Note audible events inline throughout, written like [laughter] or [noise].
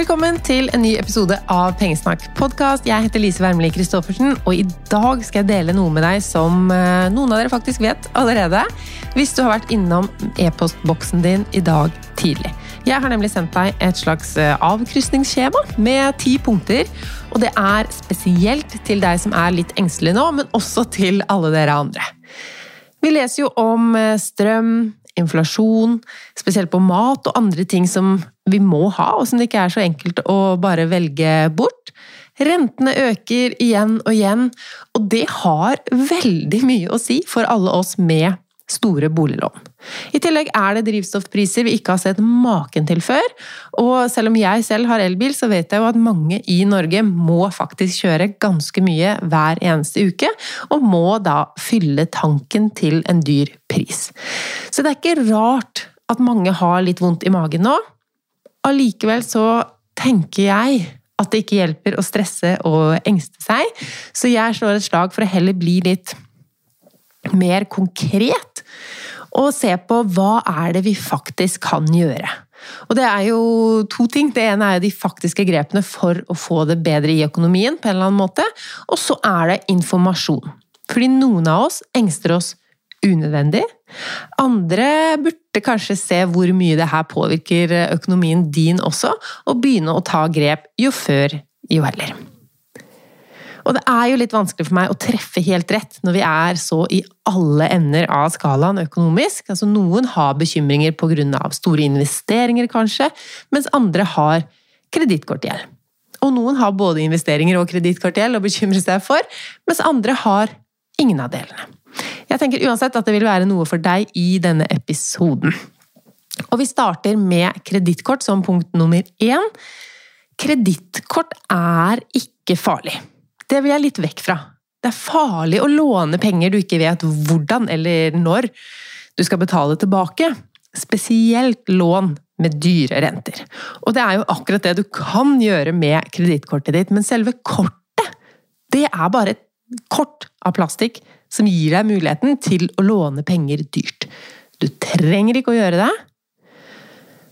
Velkommen til en ny episode av Pengesnakk podkast. Jeg heter Lise Wermelie Christoffersen, og i dag skal jeg dele noe med deg som eh, noen av dere faktisk vet allerede. Hvis du har vært innom e-postboksen din i dag tidlig. Jeg har nemlig sendt deg et slags eh, avkrysningsskjema med ti punkter. Og det er spesielt til deg som er litt engstelig nå, men også til alle dere andre. Vi leser jo om eh, strøm, inflasjon, spesielt på mat og andre ting som vi må ha, og som det ikke er så enkelt å bare velge bort. Rentene øker igjen og igjen, og det har veldig mye å si for alle oss med store boliglån. I tillegg er det drivstoffpriser vi ikke har sett maken til før. Og selv om jeg selv har elbil, så vet jeg jo at mange i Norge må faktisk kjøre ganske mye hver eneste uke, og må da fylle tanken til en dyr pris. Så det er ikke rart at mange har litt vondt i magen nå. Allikevel så tenker jeg at det ikke hjelper å stresse og engste seg, så jeg slår et slag for å heller bli litt mer konkret og se på hva er det vi faktisk kan gjøre. Og det er jo to ting. Det ene er jo de faktiske grepene for å få det bedre i økonomien, på en eller annen måte. Og så er det informasjon. Fordi noen av oss engster oss unødvendig. Andre burde kanskje se hvor mye det her påvirker økonomien din også, og begynne å ta grep jo før, jo heller. Og det er jo litt vanskelig for meg å treffe helt rett når vi er så i alle ender av skalaen økonomisk. Altså Noen har bekymringer pga. store investeringer, kanskje, mens andre har kredittkortgjeld. Og noen har både investeringer og kredittkortgjeld å bekymre seg for, mens andre har ingen av delene. Jeg tenker uansett at det vil være noe for deg i denne episoden. Og vi starter med kredittkort som punkt nummer én. Kredittkort er ikke farlig. Det vil jeg litt vekk fra. Det er farlig å låne penger du ikke vet hvordan eller når du skal betale tilbake. Spesielt lån med dyre renter. Og det er jo akkurat det du kan gjøre med kredittkortet ditt, men selve kortet, det er bare et kort av plastikk som gir deg muligheten til å låne penger dyrt. Du trenger ikke å gjøre det.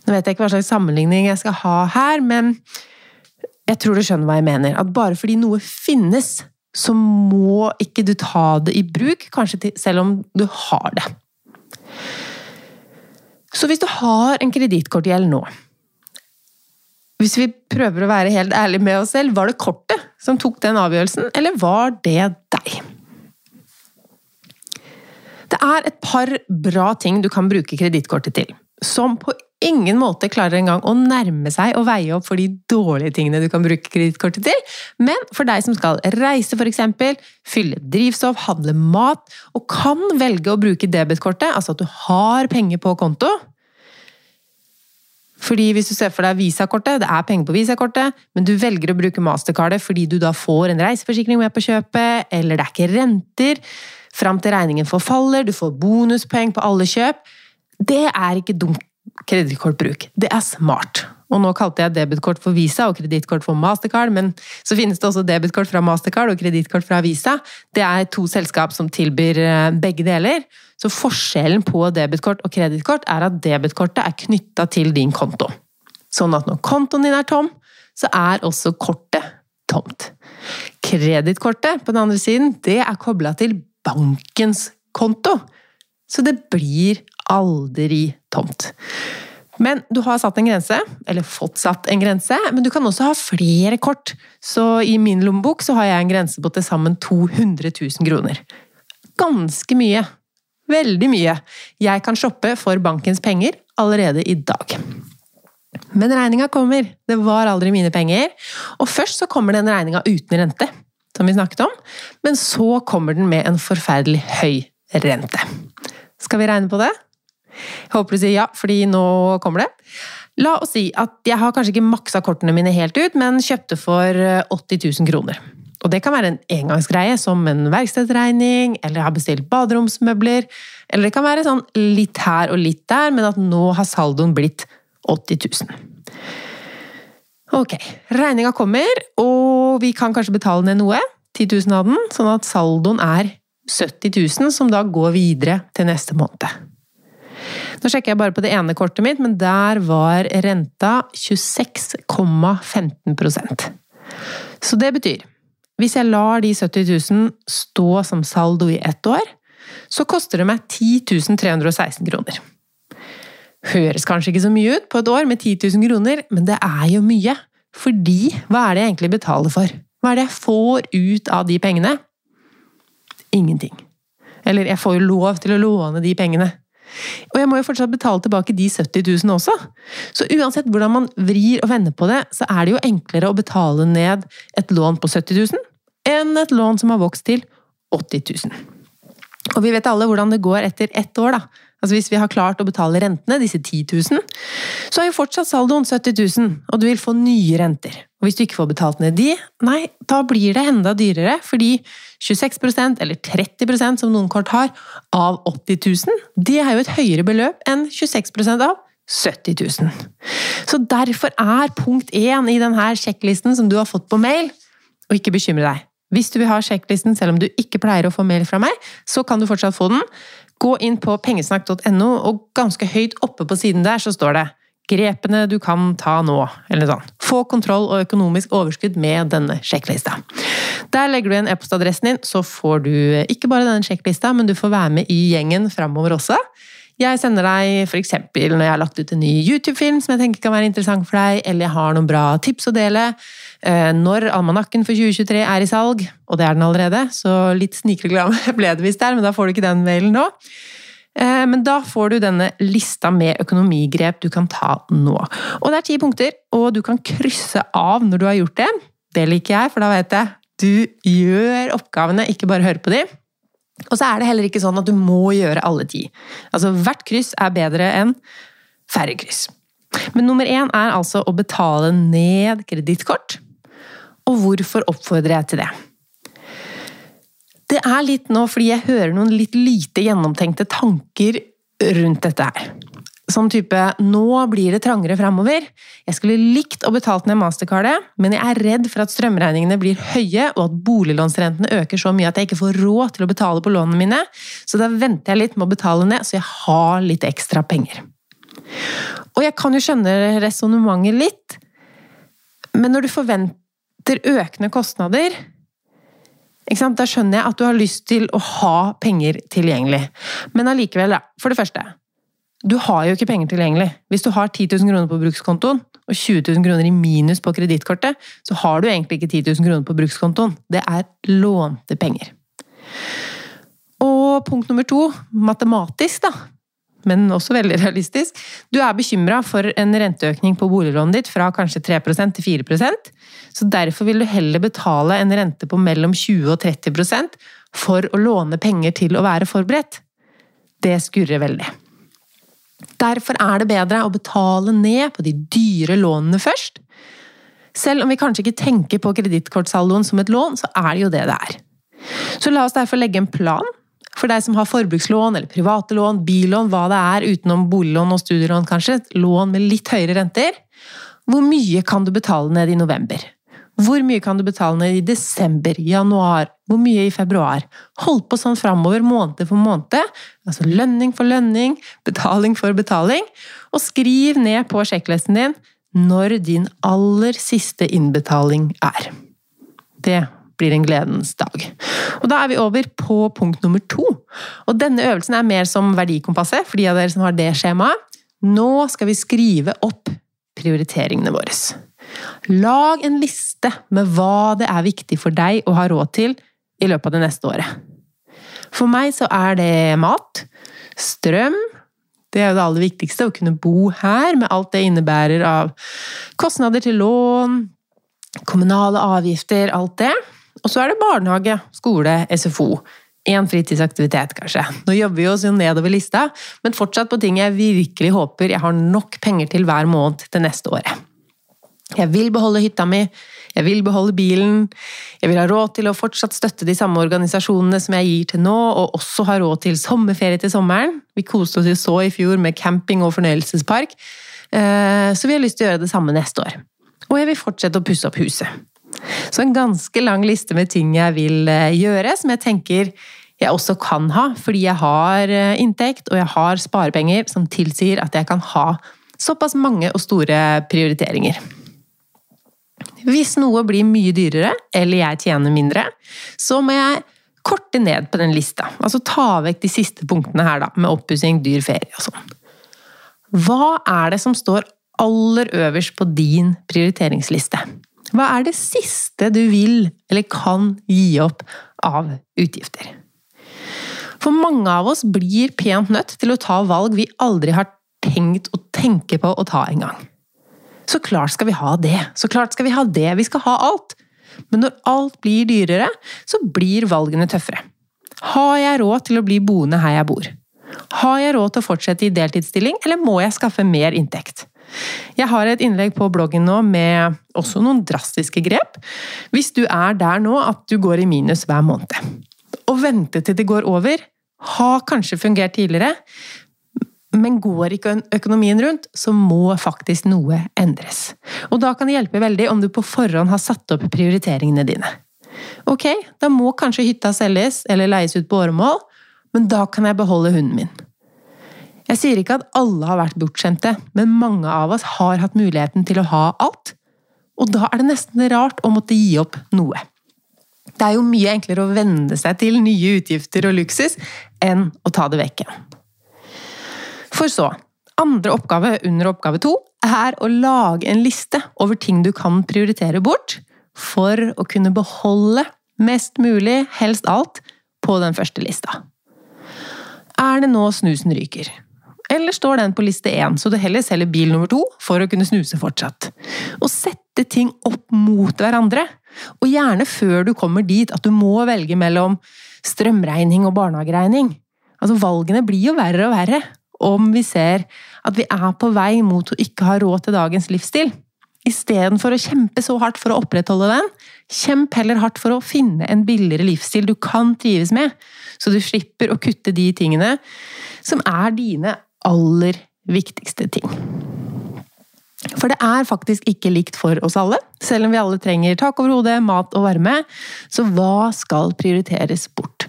Nå vet jeg ikke hva slags sammenligning jeg skal ha her, men jeg tror du skjønner hva jeg mener. At bare fordi noe finnes, så må ikke du ta det i bruk, kanskje selv om du har det. Så hvis du har en kredittkortgjeld nå Hvis vi prøver å være helt ærlige med oss selv, var det kortet som tok den avgjørelsen, eller var det deg? Det er et par bra ting du kan bruke kredittkortet til, som på ingen måte klarer engang å nærme seg og veie opp for de dårlige tingene du kan bruke kredittkortet til. Men for deg som skal reise, f.eks., fylle drivstoff, handle mat, og kan velge å bruke debetkortet, altså at du har penger på konto fordi hvis du ser for deg visakortet, det er penger på visakortet, men du velger å bruke mastercardet fordi du da får en reiseforsikring med på kjøpet, eller det er ikke renter fram til regningen forfaller, du får bonuspoeng på alle kjøp. Det er ikke dumt kredittkortbruk. Det er smart. Og nå kalte jeg debutkort for Visa og kredittkort for Mastercard, men så finnes det også debutkort fra Mastercard og kredittkort fra Visa. Det er to selskap som tilbyr eh, begge deler. Så forskjellen på debutkort og kredittkort er at debutkortet er knytta til din konto. Sånn at når kontoen din er tom, så er også kortet tomt. Kredittkortet på den andre siden, det er kobla til bankens konto. Så det blir aldri tomt. Men du har satt en grense, eller fått satt en grense, men du kan også ha flere kort. Så i min lommebok så har jeg en grense på til sammen 200 000 kroner. Ganske mye. Veldig mye. Jeg kan shoppe for bankens penger allerede i dag. Men regninga kommer. Det var aldri mine penger. Og først så kommer den regninga uten rente, som vi snakket om. Men så kommer den med en forferdelig høy rente. Skal vi regne på det? Jeg håper du sier ja, fordi nå kommer det. La oss si at jeg har kanskje ikke maksa kortene mine helt ut, men kjøpte for 80 eh, 000 kroner. Og det kan være en engangsgreie, som en verkstedregning, eller har bestilt baderomsmøbler. Eller det kan være sånn litt her og litt der, men at nå har saldoen blitt 80 000. Ok, regninga kommer, og vi kan kanskje betale ned noe. 10 000 av den, sånn at saldoen er 70 000, som da går videre til neste måned. Nå sjekker jeg bare på det ene kortet mitt, men der var renta 26,15% Så det betyr hvis jeg lar de 70 000 stå som saldo i ett år, så koster det meg 10 316 kroner. Høres kanskje ikke så mye ut på et år med 10 000 kroner, men det er jo mye. Fordi hva er det jeg egentlig betaler for? Hva er det jeg får ut av de pengene? Ingenting. Eller jeg får jo lov til å låne de pengene. Og jeg må jo fortsatt betale tilbake de 70 000 også. Så uansett hvordan man vrir og vender på det, så er det jo enklere å betale ned et lån på 70 000 enn et lån som har vokst til 80 000. Og vi vet alle hvordan det går etter ett år, da. Altså Hvis vi har klart å betale rentene, disse 10 000, så er jo fortsatt saldoen 70 000, og du vil få nye renter. Og hvis du ikke får betalt ned de, nei, da blir det enda dyrere, fordi 26% eller 30% som noen kort har, av 80 000, det er jo et høyere beløp enn 26 av 70 000. Så derfor er punkt én i denne sjekklisten som du har fått på mail, å ikke bekymre deg. Hvis du vil ha sjekklisten selv om du ikke pleier å få mail fra meg, så kan du fortsatt få den. Gå inn på pengesnakk.no, og ganske høyt oppe på siden der så står det 'Grepene du kan ta nå', eller sånn. Få kontroll og økonomisk overskudd med denne sjekklista. Der legger du igjen e-postadressen din, så får du ikke bare denne sjekklista, men du får være med i gjengen framover også. Jeg sender deg f.eks. når jeg har lagt ut en ny YouTube-film som jeg tenker kan være interessant for deg, eller jeg har noen bra tips å dele. Eh, når almanakken for 2023 er i salg, og det er den allerede, så litt snikreklame [laughs] ble det visst der, men da får du ikke den mailen nå. Eh, men da får du denne lista med økonomigrep du kan ta nå. Og det er ti punkter, og du kan krysse av når du har gjort det. Det liker jeg, for da vet jeg du gjør oppgavene, ikke bare hører på de. Og så er det heller ikke sånn at du må gjøre alle ti. Altså, hvert kryss er bedre enn færre kryss. Men nummer én er altså å betale ned kredittkort og hvorfor oppfordrer jeg til det? Det er litt nå fordi jeg hører noen litt lite gjennomtenkte tanker rundt dette her. Sånn type 'nå blir det trangere framover'. Jeg skulle likt å betalt ned mastercardet, men jeg er redd for at strømregningene blir høye, og at boliglånsrentene øker så mye at jeg ikke får råd til å betale på lånene mine, så da venter jeg litt med å betale ned, så jeg har litt ekstra penger. Og jeg kan jo skjønne resonnementet litt, men når du forventer etter økende kostnader da skjønner jeg at du har lyst til å ha penger tilgjengelig. Men allikevel. For det første. Du har jo ikke penger tilgjengelig. Hvis du har 10 000 kroner på brukskontoen og 20 000 kroner i minus på kredittkortet, så har du egentlig ikke 10 000 kroner på brukskontoen. Det er lånte penger. Og punkt nummer to, matematisk, da men også veldig realistisk. Du er bekymra for en renteøkning på boliglånet ditt fra kanskje 3% til 4 så derfor vil du heller betale en rente på mellom 20 og 30% for å låne penger til å være forberedt. Det skurrer veldig. Derfor er det bedre å betale ned på de dyre lånene først. Selv om vi kanskje ikke tenker på kredittkortsaldoen som et lån, så er det jo det det er. Så la oss derfor legge en plan for deg som har forbrukslån eller private lån, billån, hva det er utenom boliglån og studielån kanskje, lån med litt høyere renter, hvor mye kan du betale ned i november? Hvor mye kan du betale ned i desember, januar, hvor mye i februar? Hold på sånn framover, måned for måned. Altså lønning for lønning, betaling for betaling. Og skriv ned på sjekklisten din når din aller siste innbetaling er. Det blir en gledens dag. Og Da er vi over på punkt nummer to. Og Denne øvelsen er mer som verdikompasset, for de av dere som har det skjemaet. Nå skal vi skrive opp prioriteringene våre. Lag en liste med hva det er viktig for deg å ha råd til i løpet av det neste året. For meg så er det mat, strøm Det er jo det aller viktigste, å kunne bo her med alt det innebærer av kostnader til lån, kommunale avgifter, alt det. Og så er det barnehage, skole, SFO. Én fritidsaktivitet, kanskje. Nå jobber vi oss jo nedover lista, men fortsatt på ting jeg virkelig håper jeg har nok penger til hver måned til neste året. Jeg vil beholde hytta mi, jeg vil beholde bilen, jeg vil ha råd til å fortsatt støtte de samme organisasjonene som jeg gir til nå, og også ha råd til sommerferie til sommeren. Vi koste oss jo så i fjor med camping og fornøyelsespark, eh, så vi har lyst til å gjøre det samme neste år. Og jeg vil fortsette å pusse opp huset. Så en ganske lang liste med ting jeg vil eh, gjøre, som jeg tenker jeg også kan ha, fordi jeg har eh, inntekt og jeg har sparepenger som tilsier at jeg kan ha såpass mange og store prioriteringer. Hvis noe blir mye dyrere, eller jeg tjener mindre, så må jeg korte ned på den lista. Altså ta vekk de siste punktene her, da, med oppussing, dyr ferie og sånn. Hva er det som står aller øverst på din prioriteringsliste? Hva er det siste du vil eller kan gi opp av utgifter? For mange av oss blir pent nødt til å ta valg vi aldri har tenkt å tenke på å ta engang. Så klart skal vi ha det, så klart skal vi ha det, vi skal ha alt. Men når alt blir dyrere, så blir valgene tøffere. Har jeg råd til å bli boende her jeg bor? Har jeg råd til å fortsette i deltidsstilling, eller må jeg skaffe mer inntekt? Jeg har et innlegg på bloggen nå med også noen drastiske grep, hvis du er der nå at du går i minus hver måned. Å vente til det går over har kanskje fungert tidligere, men går ikke økonomien rundt, så må faktisk noe endres. Og da kan det hjelpe veldig om du på forhånd har satt opp prioriteringene dine. Ok, da må kanskje hytta selges eller leies ut på åremål, men da kan jeg beholde hunden min. Jeg sier ikke at alle har vært bortskjemte, men mange av oss har hatt muligheten til å ha alt. Og da er det nesten rart å måtte gi opp noe. Det er jo mye enklere å venne seg til nye utgifter og luksus enn å ta det vekk igjen. For så, andre oppgave under oppgave to er å lage en liste over ting du kan prioritere bort for å kunne beholde mest mulig, helst alt, på den første lista. Er det nå snusen ryker? Eller står den på liste én, så du heller selger bil nummer to for å kunne snuse fortsatt? Og sette ting opp mot hverandre. Og gjerne før du kommer dit at du må velge mellom strømregning og barnehageregning. Altså, valgene blir jo verre og verre om vi ser at vi er på vei mot å ikke ha råd til dagens livsstil. Istedenfor å kjempe så hardt for å opprettholde den, kjemp heller hardt for å finne en billigere livsstil du kan trives med, så du slipper å kutte de tingene som er dine aller viktigste ting. For det er faktisk ikke likt for oss alle. Selv om vi alle trenger tak over hodet, mat og varme, så hva skal prioriteres bort?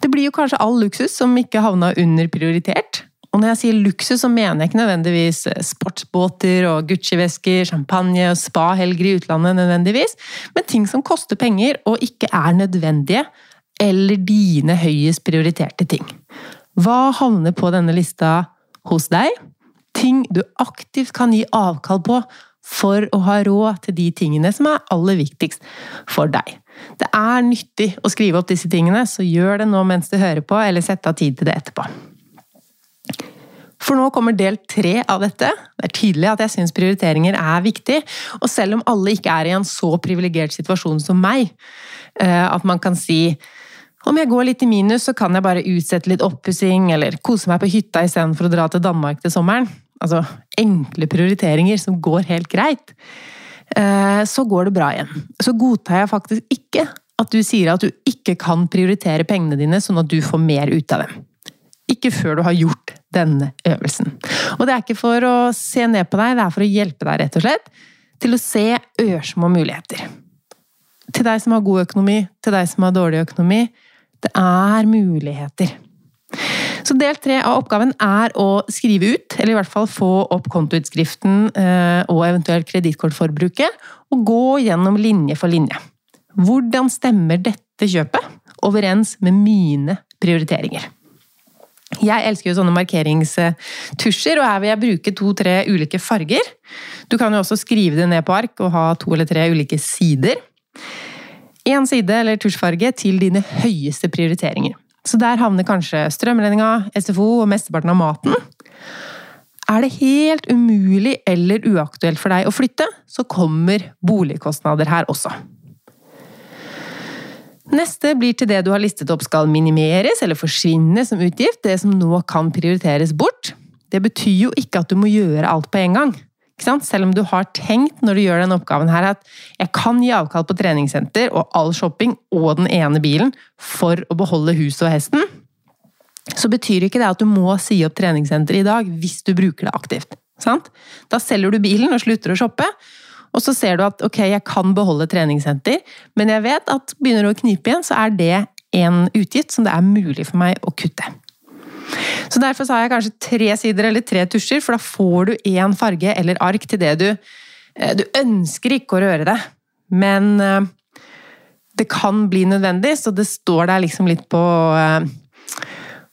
Det blir jo kanskje all luksus som ikke havna underprioritert. Og når jeg sier luksus, så mener jeg ikke nødvendigvis sportsbåter og Gucci-vesker, champagne og spa-helger i utlandet, nødvendigvis, men ting som koster penger og ikke er nødvendige, eller dine høyest prioriterte ting. Hva havner på denne lista hos deg. Ting du aktivt kan gi avkall på for å ha råd til de tingene som er aller viktigst for deg. Det er nyttig å skrive opp disse tingene, så gjør det nå mens du hører på, eller sett av tid til det etterpå. For nå kommer del tre av dette. Det er tydelig at jeg syns prioriteringer er viktig. Og selv om alle ikke er i en så privilegert situasjon som meg, eh, at man kan si om jeg går litt i minus, så kan jeg bare utsette litt oppussing eller kose meg på hytta istedenfor å dra til Danmark til sommeren. Altså enkle prioriteringer som går helt greit. Eh, så går det bra igjen. Så godtar jeg faktisk ikke at du sier at du ikke kan prioritere pengene dine sånn at du får mer ut av dem. Ikke før du har gjort denne øvelsen. Og det er ikke for å se ned på deg, det er for å hjelpe deg, rett og slett, til å se ørsmå muligheter. Til deg som har god økonomi, til deg som har dårlig økonomi, det er muligheter. Så del tre av oppgaven er å skrive ut, eller i hvert fall få opp kontoutskriften eh, og eventuelt kredittkortforbruket, og gå gjennom linje for linje. Hvordan stemmer dette kjøpet overens med mine prioriteringer? Jeg elsker jo sånne markeringstusjer, og her vil jeg bruke to-tre ulike farger. Du kan jo også skrive det ned på ark og ha to eller tre ulike sider én side eller tusjfarge til dine høyeste prioriteringer. Så der havner kanskje strømregninga, SFO og mesteparten av maten. Er det helt umulig eller uaktuelt for deg å flytte, så kommer boligkostnader her også. Neste blir til det du har listet opp skal minimeres eller forsvinne som utgift, det som nå kan prioriteres bort. Det betyr jo ikke at du må gjøre alt på en gang. Selv om du har tenkt når du gjør denne oppgaven her at jeg kan gi avkall på treningssenter og all shopping og den ene bilen for å beholde huset og hesten, så betyr ikke det at du må si opp treningssenteret i dag hvis du bruker det aktivt. Sant? Da selger du bilen og slutter å shoppe, og så ser du at ok, jeg kan beholde treningssenter, men jeg vet at begynner du å knipe igjen, så er det en utgift som det er mulig for meg å kutte. Så Derfor har jeg kanskje tre sider eller tre tusjer, for da får du én farge eller ark til det du eh, Du ønsker ikke å røre det, men eh, det kan bli nødvendig, så det står der liksom litt på eh,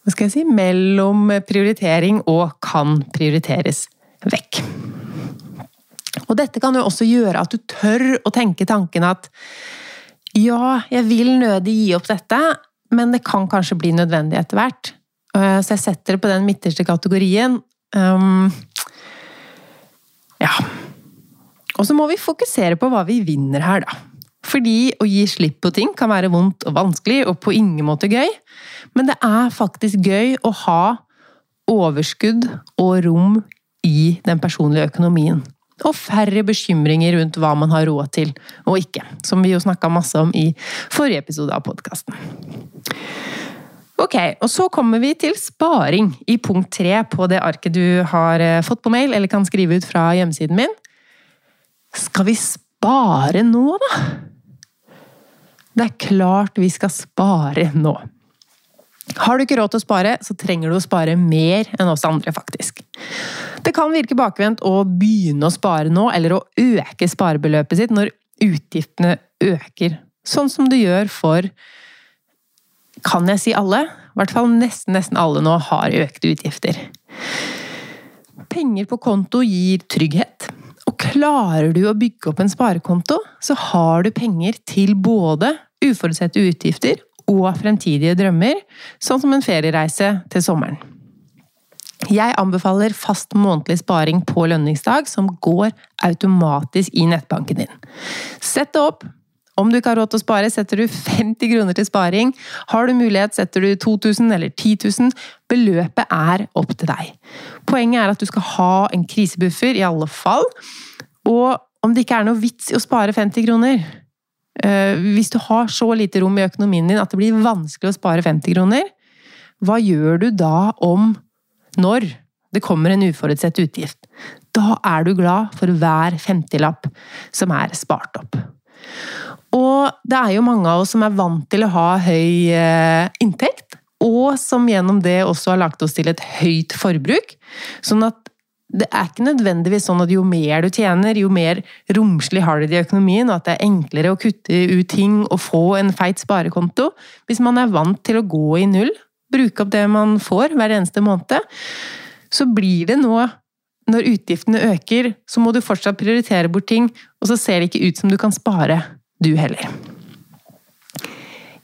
Hva skal jeg si Mellom prioritering og kan prioriteres vekk. Og dette kan jo også gjøre at du tør å tenke tanken at ja, jeg vil nødig gi opp dette, men det kan kanskje bli nødvendig etter hvert. Eh, så jeg setter det på den midterste kategorien. Um, ja. Og så må vi fokusere på hva vi vinner her, da. Fordi å gi slipp på ting kan være vondt og vanskelig, og på ingen måte gøy. Men det er faktisk gøy å ha overskudd og rom i den personlige økonomien. Og færre bekymringer rundt hva man har råd til og ikke. Som vi jo snakka masse om i forrige episode av podkasten. Ok, og så kommer vi til sparing i punkt tre på det arket du har eh, fått på mail, eller kan skrive ut fra hjemmesiden min. Skal vi spare nå, da? Det er klart vi skal spare nå. Har du ikke råd til å spare, så trenger du å spare mer enn oss andre, faktisk. Det kan virke bakvendt å begynne å spare nå, eller å øke sparebeløpet sitt når utgiftene øker. Sånn som det gjør for Kan jeg si alle? I hvert fall nesten, nesten alle nå har økte utgifter. Penger på konto gir trygghet. Og klarer du å bygge opp en sparekonto, så har du penger til både uforutsette utgifter og fremtidige drømmer, sånn som en feriereise til sommeren. Jeg anbefaler fast månedlig sparing på lønningsdag, som går automatisk i nettbanken din. Sett det opp. Om du ikke har råd til å spare, setter du 50 kroner til sparing. Har du mulighet, setter du 2000 eller 10 000. Beløpet er opp til deg. Poenget er at du skal ha en krisebuffer, i alle fall. Og om det ikke er noe vits i å spare 50 kroner, hvis du har så lite rom i økonomien din at det blir vanskelig å spare 50 kroner, hva gjør du da om når det kommer en uforutsett utgift? Da er du glad for hver femtilapp som er spart opp. Og det er jo mange av oss som er vant til å ha høy eh, inntekt, og som gjennom det også har lagt oss til et høyt forbruk. Sånn at det er ikke nødvendigvis sånn at jo mer du tjener, jo mer romslig har du det i økonomien, og at det er enklere å kutte ut ting og få en feit sparekonto. Hvis man er vant til å gå i null, bruke opp det man får hver eneste måned, så blir det nå når utgiftene øker, så må du fortsatt prioritere bort ting, og så ser det ikke ut som du kan spare, du heller.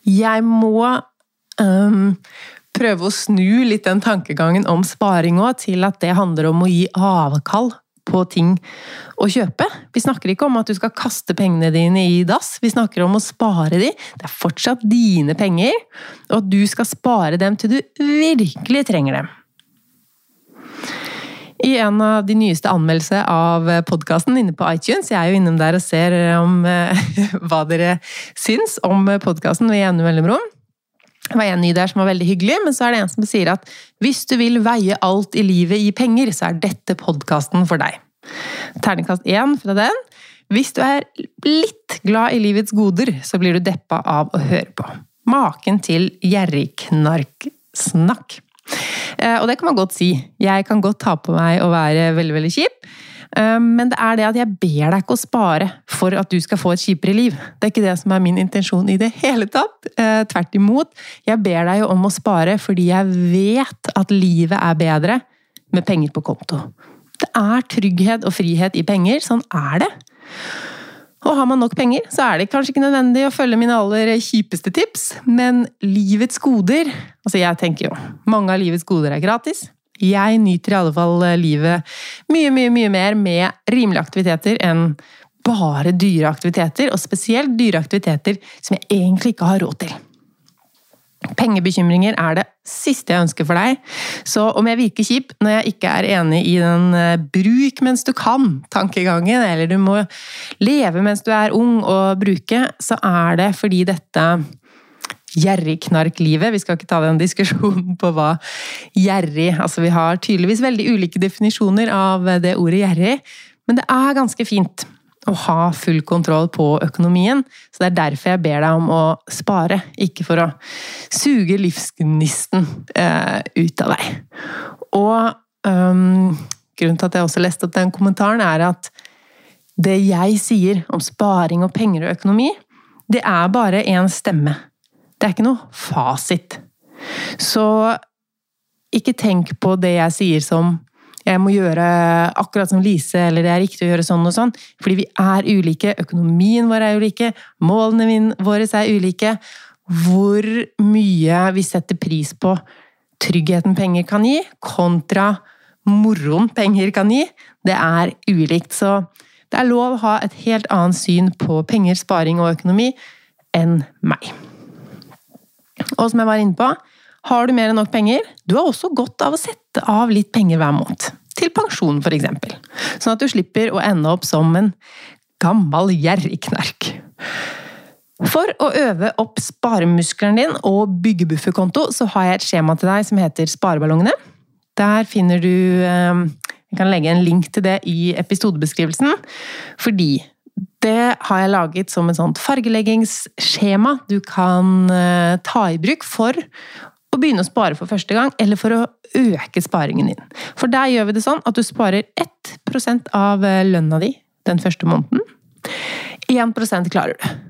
Jeg må um, prøve å snu litt den tankegangen om sparing òg, til at det handler om å gi avkall på ting å kjøpe. Vi snakker ikke om at du skal kaste pengene dine i dass, vi snakker om å spare de. Det er fortsatt dine penger, og at du skal spare dem til du virkelig trenger dem. I en av de nyeste anmeldelsene av podkasten inne på iTunes, jeg er jo innom der og ser om [laughs] hva dere syns om podkasten ved jevne mellomrom, det var en ny der som var veldig hyggelig, men så er det en som sier at hvis du vil veie alt i livet i penger, så er dette podkasten for deg. Terningkast én fra den. Hvis du er litt glad i livets goder, så blir du deppa av å høre på. Maken til gjerrigknarksnakk. Eh, og det kan man godt si. Jeg kan godt ta på meg å være veldig, veldig kjip. Eh, men det er det at jeg ber deg ikke å spare for at du skal få et kjipere liv. Det er ikke det som er min intensjon i det hele tatt. Eh, tvert imot. Jeg ber deg om å spare fordi jeg vet at livet er bedre med penger på konto. Det er trygghet og frihet i penger. Sånn er det. Og har man nok penger, så er det kanskje ikke nødvendig å følge mine aller kjipeste tips, men livets goder Altså, jeg tenker jo mange av livets goder er gratis. Jeg nyter i alle fall eh, livet mye, mye, mye mer med rimelige aktiviteter enn bare dyre aktiviteter, og spesielt dyre aktiviteter som jeg egentlig ikke har råd til. Pengebekymringer er det siste jeg ønsker for deg, så om jeg virker kjip når jeg ikke er enig i den eh, bruk mens du kan-tankegangen, eller du må leve mens du er ung og bruke, så er det fordi dette gjerrigknarklivet. Vi skal ikke ta den diskusjonen på hva gjerrig Altså, vi har tydeligvis veldig ulike definisjoner av det ordet gjerrig, men det er ganske fint å ha full kontroll på økonomien. Så det er derfor jeg ber deg om å spare, ikke for å suge livsgnisten eh, ut av deg. Og um, grunnen til at jeg også leste opp den kommentaren, er at det jeg sier om sparing og penger og økonomi, det er bare én stemme. Det er ikke noe fasit. Så ikke tenk på det jeg sier som jeg må gjøre akkurat som Lise, eller det er riktig å gjøre sånn og sånn. Fordi vi er ulike, økonomien vår er ulike, målene våre er ulike. Hvor mye vi setter pris på tryggheten penger kan gi, kontra moroen penger kan gi, det er ulikt. Så det er lov å ha et helt annet syn på penger, sparing og økonomi enn meg. Og som jeg var inne på, har du mer enn nok penger? Du har også godt av å sette av litt penger hver måned. Til pensjon, f.eks. Sånn at du slipper å ende opp som en gammel gjerrigknark. For å øve opp sparemuskelen din og bygge bufferkonto, så har jeg et skjema til deg som heter Spareballongene. Der finner du eh, Jeg kan legge en link til det i episodebeskrivelsen. Fordi det har jeg laget som et sånt fargeleggingsskjema du kan eh, ta i bruk for å begynne å spare for første gang, eller for å øke sparingen din. For der gjør vi det sånn at du sparer 1 av eh, lønna di den første måneden. 1% klarer du.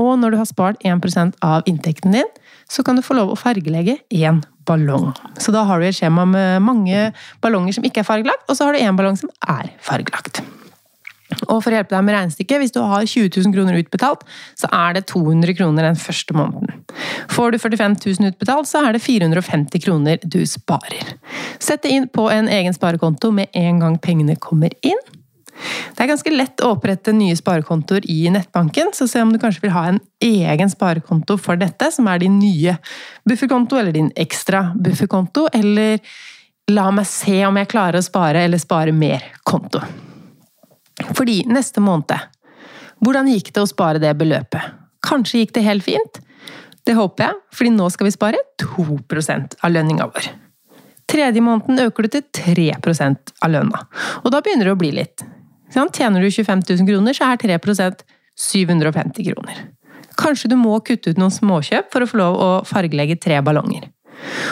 Og når du har spart 1% av inntekten din, så kan du få lov å fargelegge én ballong. Så da har du et skjema med mange ballonger som ikke er fargelagt, og så har du én ballong som er fargelagt. Og for å hjelpe deg med regnestykket, hvis du har 20 000 kroner utbetalt, så er det 200 kroner den første måneden. Får du 45 000 utbetalt, så er det 450 kroner du sparer. Sett det inn på en egen sparekonto med en gang pengene kommer inn. Det er ganske lett å opprette nye sparekontoer i nettbanken, så se om du kanskje vil ha en egen sparekonto for dette, som er din nye bufferkonto, eller din ekstra bufferkonto, eller la meg se om jeg klarer å spare eller spare mer-konto. Fordi neste måned Hvordan gikk det å spare det beløpet? Kanskje gikk det helt fint? Det håper jeg, fordi nå skal vi spare 2% av lønninga vår. Tredje måneden øker du til 3% av lønna. Og da begynner det å bli litt. Tjener du 25 000 kroner, så er 3% 750 kroner. Kanskje du må kutte ut noen småkjøp for å få lov å fargelegge tre ballonger.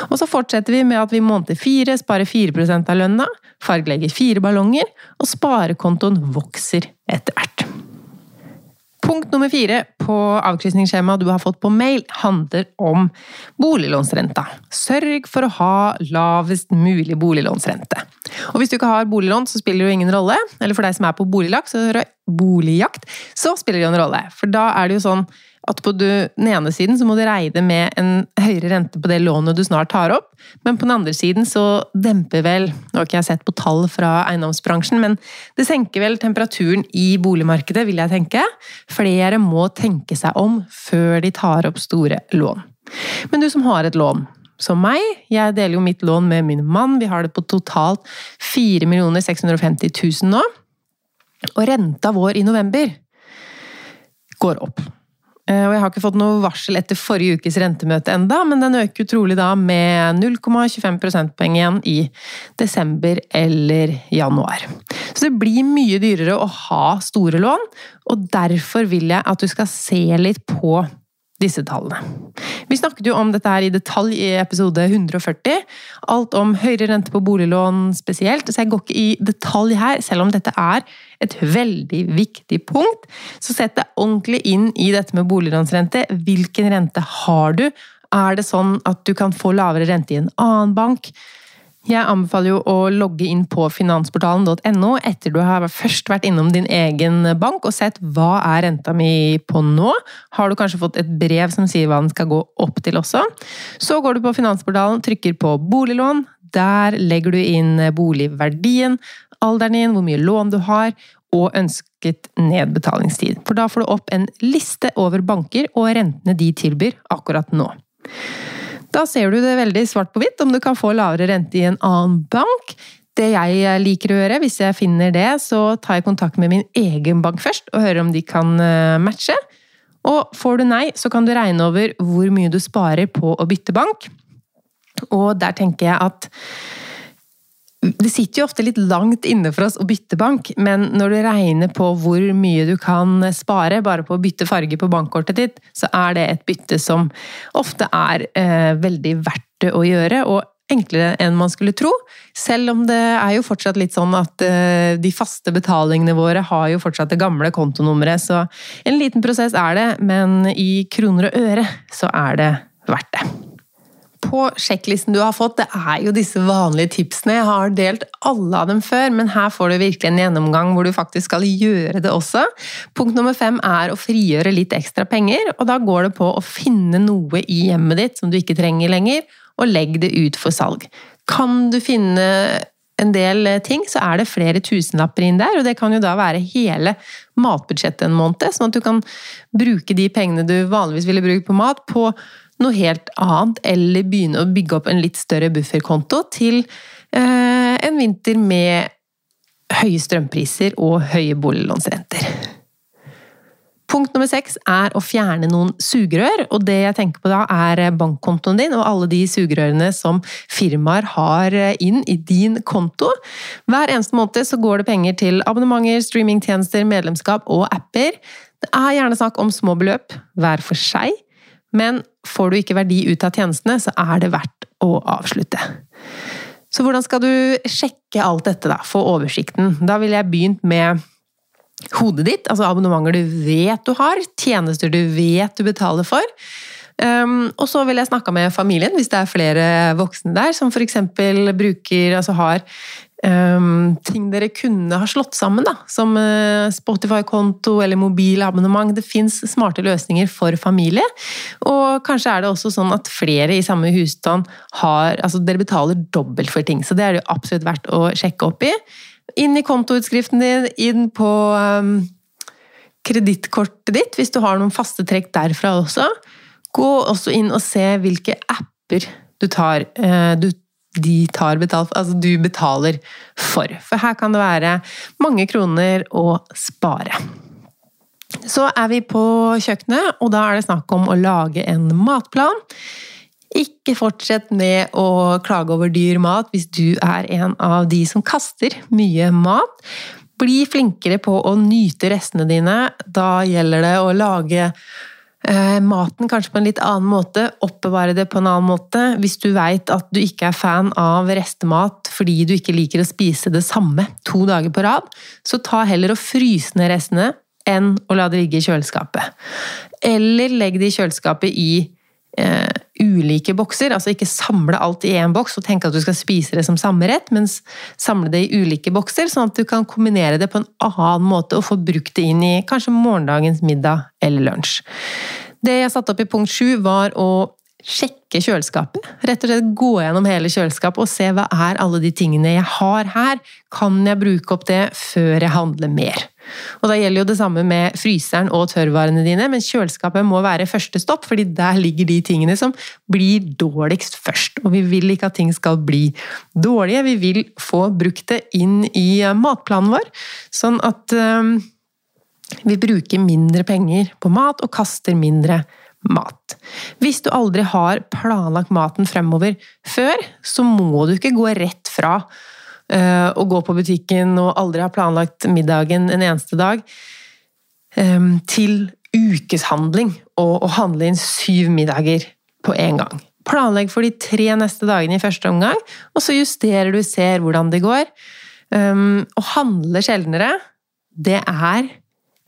Og så fortsetter vi med at vi måned fire sparer 4% av lønna, fargelegger fire ballonger, og sparekontoen vokser etter hvert. Punkt nummer fire på avkrysningsskjemaet du har fått på mail, handler om boliglånsrenta. Sørg for å ha lavest mulig boliglånsrente. Og hvis du ikke har boliglån, så spiller det jo ingen rolle. Eller for deg som er på boligjakt, så spiller det jo en rolle. For da er det jo sånn at på den ene siden så må du regne med en høyere rente på det lånet du snart tar opp, men på den andre siden så demper vel Nå har ikke jeg sett på tall fra eiendomsbransjen, men det senker vel temperaturen i boligmarkedet, vil jeg tenke. Flere må tenke seg om før de tar opp store lån. Men du som har et lån, som meg. Jeg deler jo mitt lån med min mann. Vi har det på totalt 4 650 000 nå. Og renta vår i november går opp. Eh, og jeg har ikke fått noe varsel etter forrige ukes rentemøte enda, men den øker trolig da med 0,25 prosentpoeng igjen i desember eller januar. Så det blir mye dyrere å ha store lån, og derfor vil jeg at du skal se litt på disse tallene. Vi snakket jo om dette her i detalj i episode 140. Alt om høyere rente på boliglån spesielt, så jeg går ikke i detalj her, selv om dette er et veldig viktig punkt. Så sett deg ordentlig inn i dette med boliglånsrente. Hvilken rente har du? Er det sånn at du kan få lavere rente i en annen bank? Jeg anbefaler jo å logge inn på finansportalen.no etter du har først vært innom din egen bank og sett hva er renta mi på nå. Har du kanskje fått et brev som sier hva den skal gå opp til også? Så går du på Finansportalen, trykker på boliglån. Der legger du inn boligverdien, alderen din, hvor mye lån du har, og ønsket nedbetalingstid. For da får du opp en liste over banker og rentene de tilbyr akkurat nå. Da ser du det veldig svart på hvitt om du kan få lavere rente i en annen bank. Det jeg liker å gjøre, hvis jeg finner det, så tar jeg kontakt med min egen bank først og hører om de kan eh, matche. Og får du nei, så kan du regne over hvor mye du sparer på å bytte bank. Og der tenker jeg at det sitter jo ofte litt langt inne for oss å bytte bank, men når du regner på hvor mye du kan spare bare på å bytte farge på bankkortet ditt, så er det et bytte som ofte er eh, veldig verdt det å gjøre, og enklere enn man skulle tro. Selv om det er jo fortsatt litt sånn at eh, de faste betalingene våre har jo fortsatt det gamle kontonummeret, så en liten prosess er det, men i kroner og øre så er det verdt det på sjekklisten du har fått, det er jo disse vanlige tipsene. Jeg har delt alle av dem før, men her får du virkelig en gjennomgang hvor du faktisk skal gjøre det også. Punkt nummer fem er å frigjøre litt ekstra penger, og da går det på å finne noe i hjemmet ditt som du ikke trenger lenger, og legg det ut for salg. Kan du finne en del ting, så er det flere tusenlapper inn der, og det kan jo da være hele matbudsjettet en måned, sånn at du kan bruke de pengene du vanligvis ville brukt på mat, på noe helt annet, eller begynne å bygge opp en litt større bufferkonto til eh, en vinter med høye strømpriser og høye boliglånsrenter. Punkt nummer seks er å fjerne noen sugerør. og Det jeg tenker på da, er bankkontoen din og alle de sugerørene som firmaer har inn i din konto. Hver eneste måned så går det penger til abonnementer, streamingtjenester, medlemskap og apper. Det er gjerne snakk om små beløp hver for seg. Men får du ikke verdi ut av tjenestene, så er det verdt å avslutte. Så hvordan skal du sjekke alt dette, da? Få oversikten? Da ville jeg begynt med hodet ditt, altså abonnementer du vet du har, tjenester du vet du betaler for. Um, og så vil jeg snakke med familien, hvis det er flere voksne der, som f.eks. bruker, altså har um, ting dere kunne ha slått sammen, da, som uh, Spotify-konto eller mobilabonnement. Det fins smarte løsninger for familie. Og kanskje er det også sånn at flere i samme husstand har Altså dere betaler dobbelt for ting, så det er det absolutt verdt å sjekke opp i. Inn i kontoutskriften din, inn på um, kredittkortet ditt, hvis du har noen faste trekk derfra også. Gå også inn og se hvilke apper du tar. Uh, du de tar betalt Altså du betaler for. For her kan det være mange kroner å spare. Så er vi på kjøkkenet, og da er det snakk om å lage en matplan. Ikke fortsett med å klage over dyr mat hvis du er en av de som kaster mye mat. Bli flinkere på å nyte restene dine. Da gjelder det å lage maten kanskje på en litt annen måte, oppbevare det på en annen måte. Hvis du veit at du ikke er fan av restemat fordi du ikke liker å spise det samme to dager på rad, så ta heller og fryse ned restene enn å la det ligge i kjøleskapet. Eller legg det i kjøleskapet i eh, ulike bokser. Altså ikke samle alt i én boks og tenke at du skal spise det som samme rett, men samle det i ulike bokser, sånn at du kan kombinere det på en annen måte og få brukt det inn i kanskje morgendagens middag eller lunsj. Det jeg satte opp i punkt sju, var å sjekke kjøleskapet. Rett og slett gå gjennom hele kjøleskapet og se hva er alle de tingene jeg har her. Kan jeg bruke opp det før jeg handler mer? Og Da gjelder jo det samme med fryseren og tørrvarene dine, men kjøleskapet må være første stopp, fordi der ligger de tingene som blir dårligst først. Og vi vil ikke at ting skal bli dårlige, vi vil få brukt det inn i matplanen vår, sånn at um, vi bruker mindre penger på mat og kaster mindre mat. Hvis du aldri har planlagt maten fremover før, så må du ikke gå rett fra uh, å gå på butikken og aldri ha planlagt middagen en eneste dag, um, til ukeshandling og å handle inn syv middager på én gang. Planlegg for de tre neste dagene i første omgang, og så justerer du, ser hvordan det går. Um, å handle sjeldnere, det er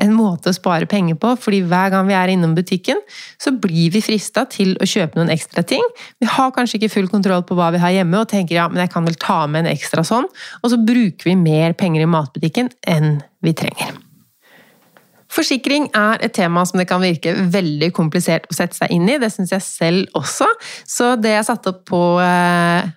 en måte å spare penger på, fordi hver gang vi er innom butikken, så blir vi frista til å kjøpe noen ekstra ting. Vi har kanskje ikke full kontroll på hva vi har hjemme, og tenker ja, men jeg kan vel ta med en ekstra sånn, og så bruker vi mer penger i matbutikken enn vi trenger. Forsikring er et tema som det kan virke veldig komplisert å sette seg inn i. Det syns jeg selv også. Så det jeg satte opp på eh,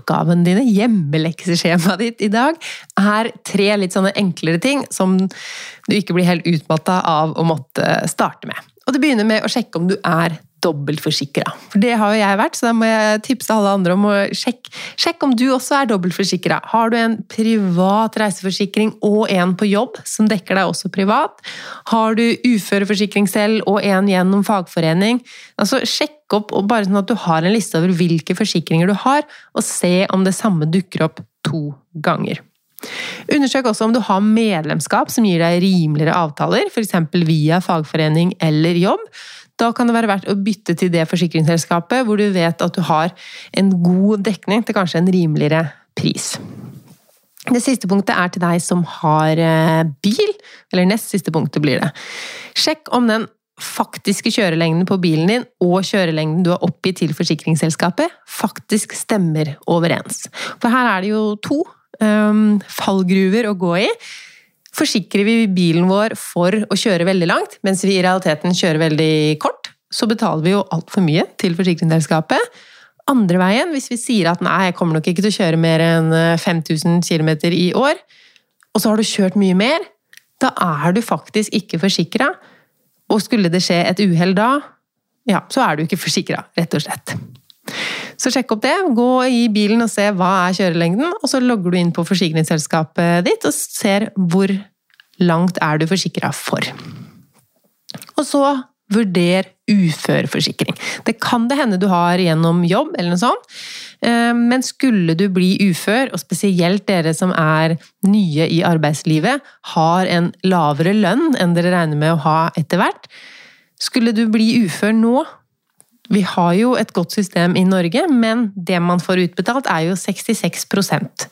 oppgaven dine, hjemmelekseskjemaet ditt i dag, er tre litt sånne enklere ting som du ikke blir helt utmatta av å måtte starte med. Og det begynner med å sjekke om du er dobbeltforsikra. For det har jo jeg vært, så da må jeg tipse alle andre om å sjekke sjekk om du også er dobbeltforsikra. Har du en privat reiseforsikring og en på jobb som dekker deg også privat? Har du uføreforsikring selv og en gjennom fagforening? Altså Sjekk opp, og bare sånn at du har en liste over hvilke forsikringer du har, og se om det samme dukker opp to ganger. Undersøk også om du har medlemskap som gir deg rimeligere avtaler, f.eks. via fagforening eller jobb. Da kan det være verdt å bytte til det forsikringsselskapet hvor du vet at du har en god dekning til kanskje en rimeligere pris. Det siste punktet er til deg som har eh, bil, eller nest siste punktet blir det. Sjekk om den faktiske kjørelengden på bilen din og kjørelengden du har oppgitt til forsikringsselskapet, faktisk stemmer overens. For her er det jo to um, fallgruver å gå i. Forsikrer vi bilen vår for å kjøre veldig langt, mens vi i realiteten kjører veldig kort, så betaler vi jo altfor mye til forsikringsselskapet. Andre veien, hvis vi sier at nei, jeg kommer nok ikke til å kjøre mer enn 5000 km i år, og så har du kjørt mye mer, da er du faktisk ikke forsikra. Og skulle det skje et uhell da, ja, så er du ikke forsikra, rett og slett. Så sjekk opp det. Gå i bilen og se hva er kjørelengden, og så logger du inn på forsikringsselskapet ditt og ser hvor langt er du forsikra for. Og så vurder uføreforsikring. Det kan det hende du har gjennom jobb eller noe sånt, eh, men skulle du bli ufør, og spesielt dere som er nye i arbeidslivet, har en lavere lønn enn dere regner med å ha etter hvert, skulle du bli ufør nå, vi har jo et godt system i Norge, men det man får utbetalt, er jo 66%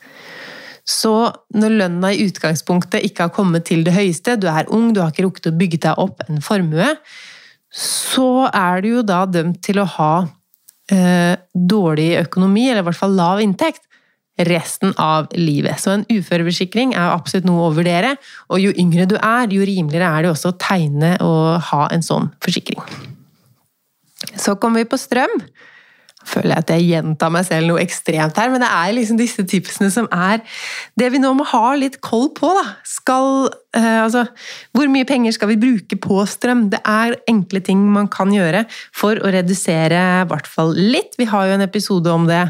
Så når lønna i utgangspunktet ikke har kommet til det høyeste, du er ung, du har ikke rukket å bygge deg opp en formue, så er du jo da dømt til å ha eh, dårlig økonomi, eller i hvert fall lav inntekt, resten av livet. Så en uføreforsikring er absolutt noe å vurdere, og jo yngre du er, jo rimeligere er det også å tegne og ha en sånn forsikring. Så kommer vi på strøm. Føler jeg at jeg gjentar meg selv noe ekstremt her, men det er liksom disse tipsene som er det vi nå må ha litt koll på. da. Skal, eh, altså, hvor mye penger skal vi bruke på strøm? Det er enkle ting man kan gjøre for å redusere i hvert fall litt. Vi har jo en episode om det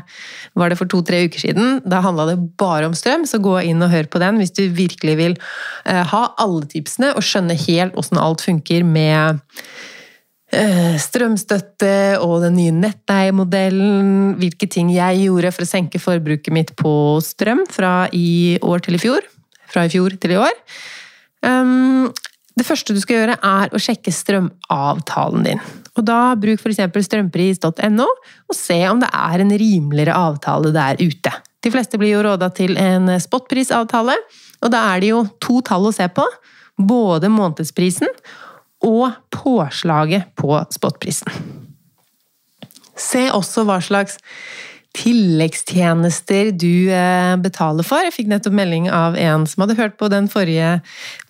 var det for to-tre uker siden. Da handla det bare om strøm, så gå inn og hør på den hvis du virkelig vil eh, ha alle tipsene og skjønne helt åssen alt funker med strømstøtte og den nye nettleiemodellen, hvilke ting jeg gjorde for å senke forbruket mitt på strøm fra i år til i fjor. Fra i fjor til i år. Um, det første du skal gjøre, er å sjekke strømavtalen din. Og da Bruk f.eks. strømpris.no og se om det er en rimeligere avtale der ute. De fleste blir jo råda til en spotprisavtale, og da er det jo to tall å se på. Både månedsprisen og påslaget på spotprisen. Se også hva slags tilleggstjenester du eh, betaler for. Jeg fikk nettopp melding av en som hadde hørt på den forrige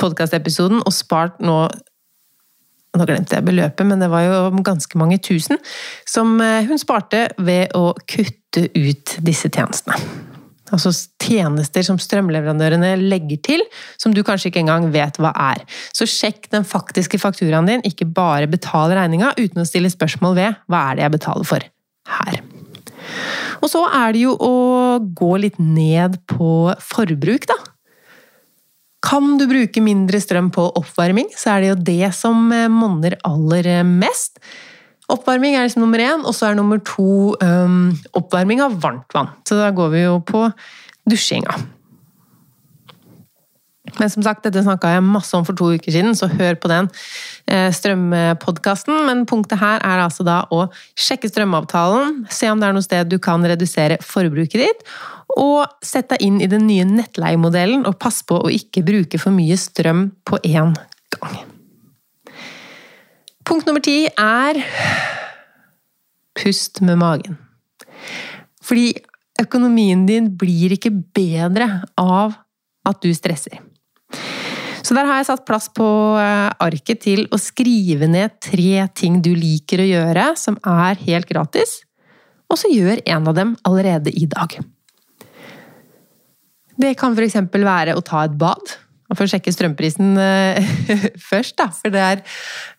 podkastepisoden og spart nå nå glemte jeg beløpet, men det var jo ganske mange tusen som eh, hun sparte ved å kutte ut disse tjenestene. Altså tjenester som strømleverandørene legger til, som du kanskje ikke engang vet hva er. Så sjekk den faktiske fakturaen din, ikke bare betal regninga uten å stille spørsmål ved hva er det jeg betaler for her. Og så er det jo å gå litt ned på forbruk, da. Kan du bruke mindre strøm på oppvarming, så er det jo det som monner aller mest. Oppvarming er liksom nummer én, og så er nummer to um, oppvarming av varmt vann. Så da går vi jo på dusjinga. Men som sagt, dette snakka jeg masse om for to uker siden, så hør på den eh, strømpodkasten. Men punktet her er altså da å sjekke strømavtalen, se om det er noe sted du kan redusere forbruket ditt, og sett deg inn i den nye nettleiemodellen, og pass på å ikke bruke for mye strøm på én gang. Punkt nummer ti er pust med magen. Fordi økonomien din blir ikke bedre av at du stresser. Så der har jeg satt plass på eh, arket til å skrive ned tre ting du liker å gjøre, som er helt gratis, og så gjør en av dem allerede i dag. Det kan f.eks. være å ta et bad. For å sjekke strømprisen uh, [laughs] først, da. For det, er,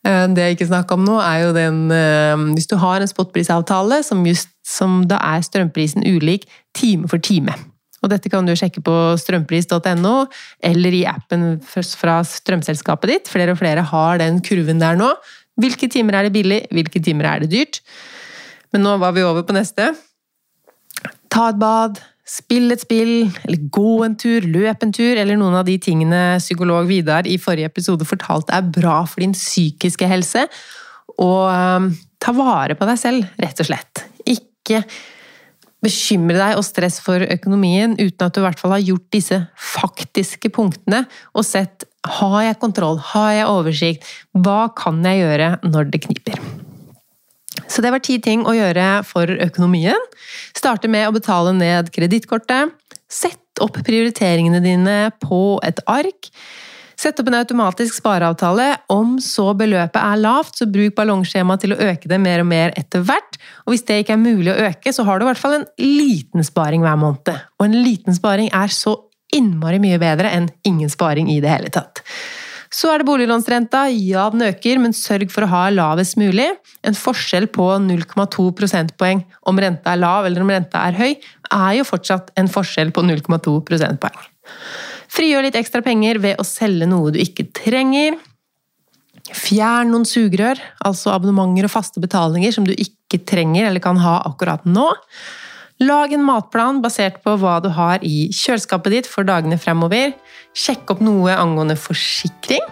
uh, det jeg ikke snakker om nå, er jo den uh, Hvis du har en spotprisavtale som, just, som da er strømprisen ulik time for time. Og dette kan du sjekke på strømpris.no, eller i appen fra strømselskapet ditt. Flere og flere har den kurven der nå. Hvilke timer er det billig, hvilke timer er det dyrt? Men nå var vi over på neste. Ta et bad, Spill et spill, eller gå en tur, løp en tur, eller noen av de tingene psykolog Vidar i forrige episode fortalte er bra for din psykiske helse. Og um, ta vare på deg selv, rett og slett. Ikke bekymre deg og stress for økonomien uten at du i hvert fall har gjort disse faktiske punktene og sett har jeg kontroll, har jeg oversikt, hva kan jeg gjøre når det kniper. Så det var ti ting å gjøre for økonomien. Starte med å betale ned kredittkortet. Sett opp prioriteringene dine på et ark. Sett opp en automatisk spareavtale. Om så beløpet er lavt, så bruk ballongskjema til å øke det mer og mer etter hvert. Og hvis det ikke er mulig å øke, så har du i hvert fall en liten sparing hver måned. Og en liten sparing er så innmari mye bedre enn ingen sparing i det hele tatt. Så er det boliglånsrenta. Ja, den øker, men sørg for å ha lavest mulig. En forskjell på 0,2 prosentpoeng om renta er lav eller om renta er høy, er jo fortsatt en forskjell på 0,2 prosentpoeng. Frigjør litt ekstra penger ved å selge noe du ikke trenger. Fjern noen sugerør, altså abonnementer og faste betalinger som du ikke trenger eller kan ha akkurat nå. Lag en matplan basert på hva du har i kjøleskapet ditt for dagene fremover. Sjekk opp noe angående forsikring.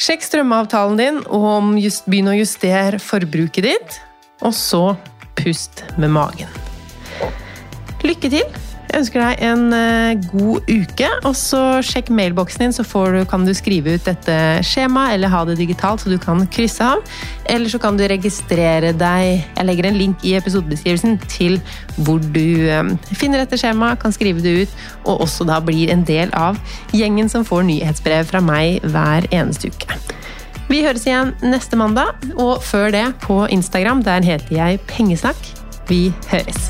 Sjekk strømavtalen din, og begynn å justere forbruket ditt. Og så pust med magen. Lykke til! Jeg ønsker deg en eh, god uke. Og så sjekk mailboksen din, så du, kan du skrive ut dette skjemaet eller ha det digitalt, så du kan krysse av. Eller så kan du registrere deg Jeg legger en link i episodebeskrivelsen til hvor du eh, finner dette skjemaet, kan skrive det ut, og også da blir en del av gjengen som får nyhetsbrev fra meg hver eneste uke. Vi høres igjen neste mandag, og før det på Instagram. Der heter jeg Pengesnakk. Vi høres.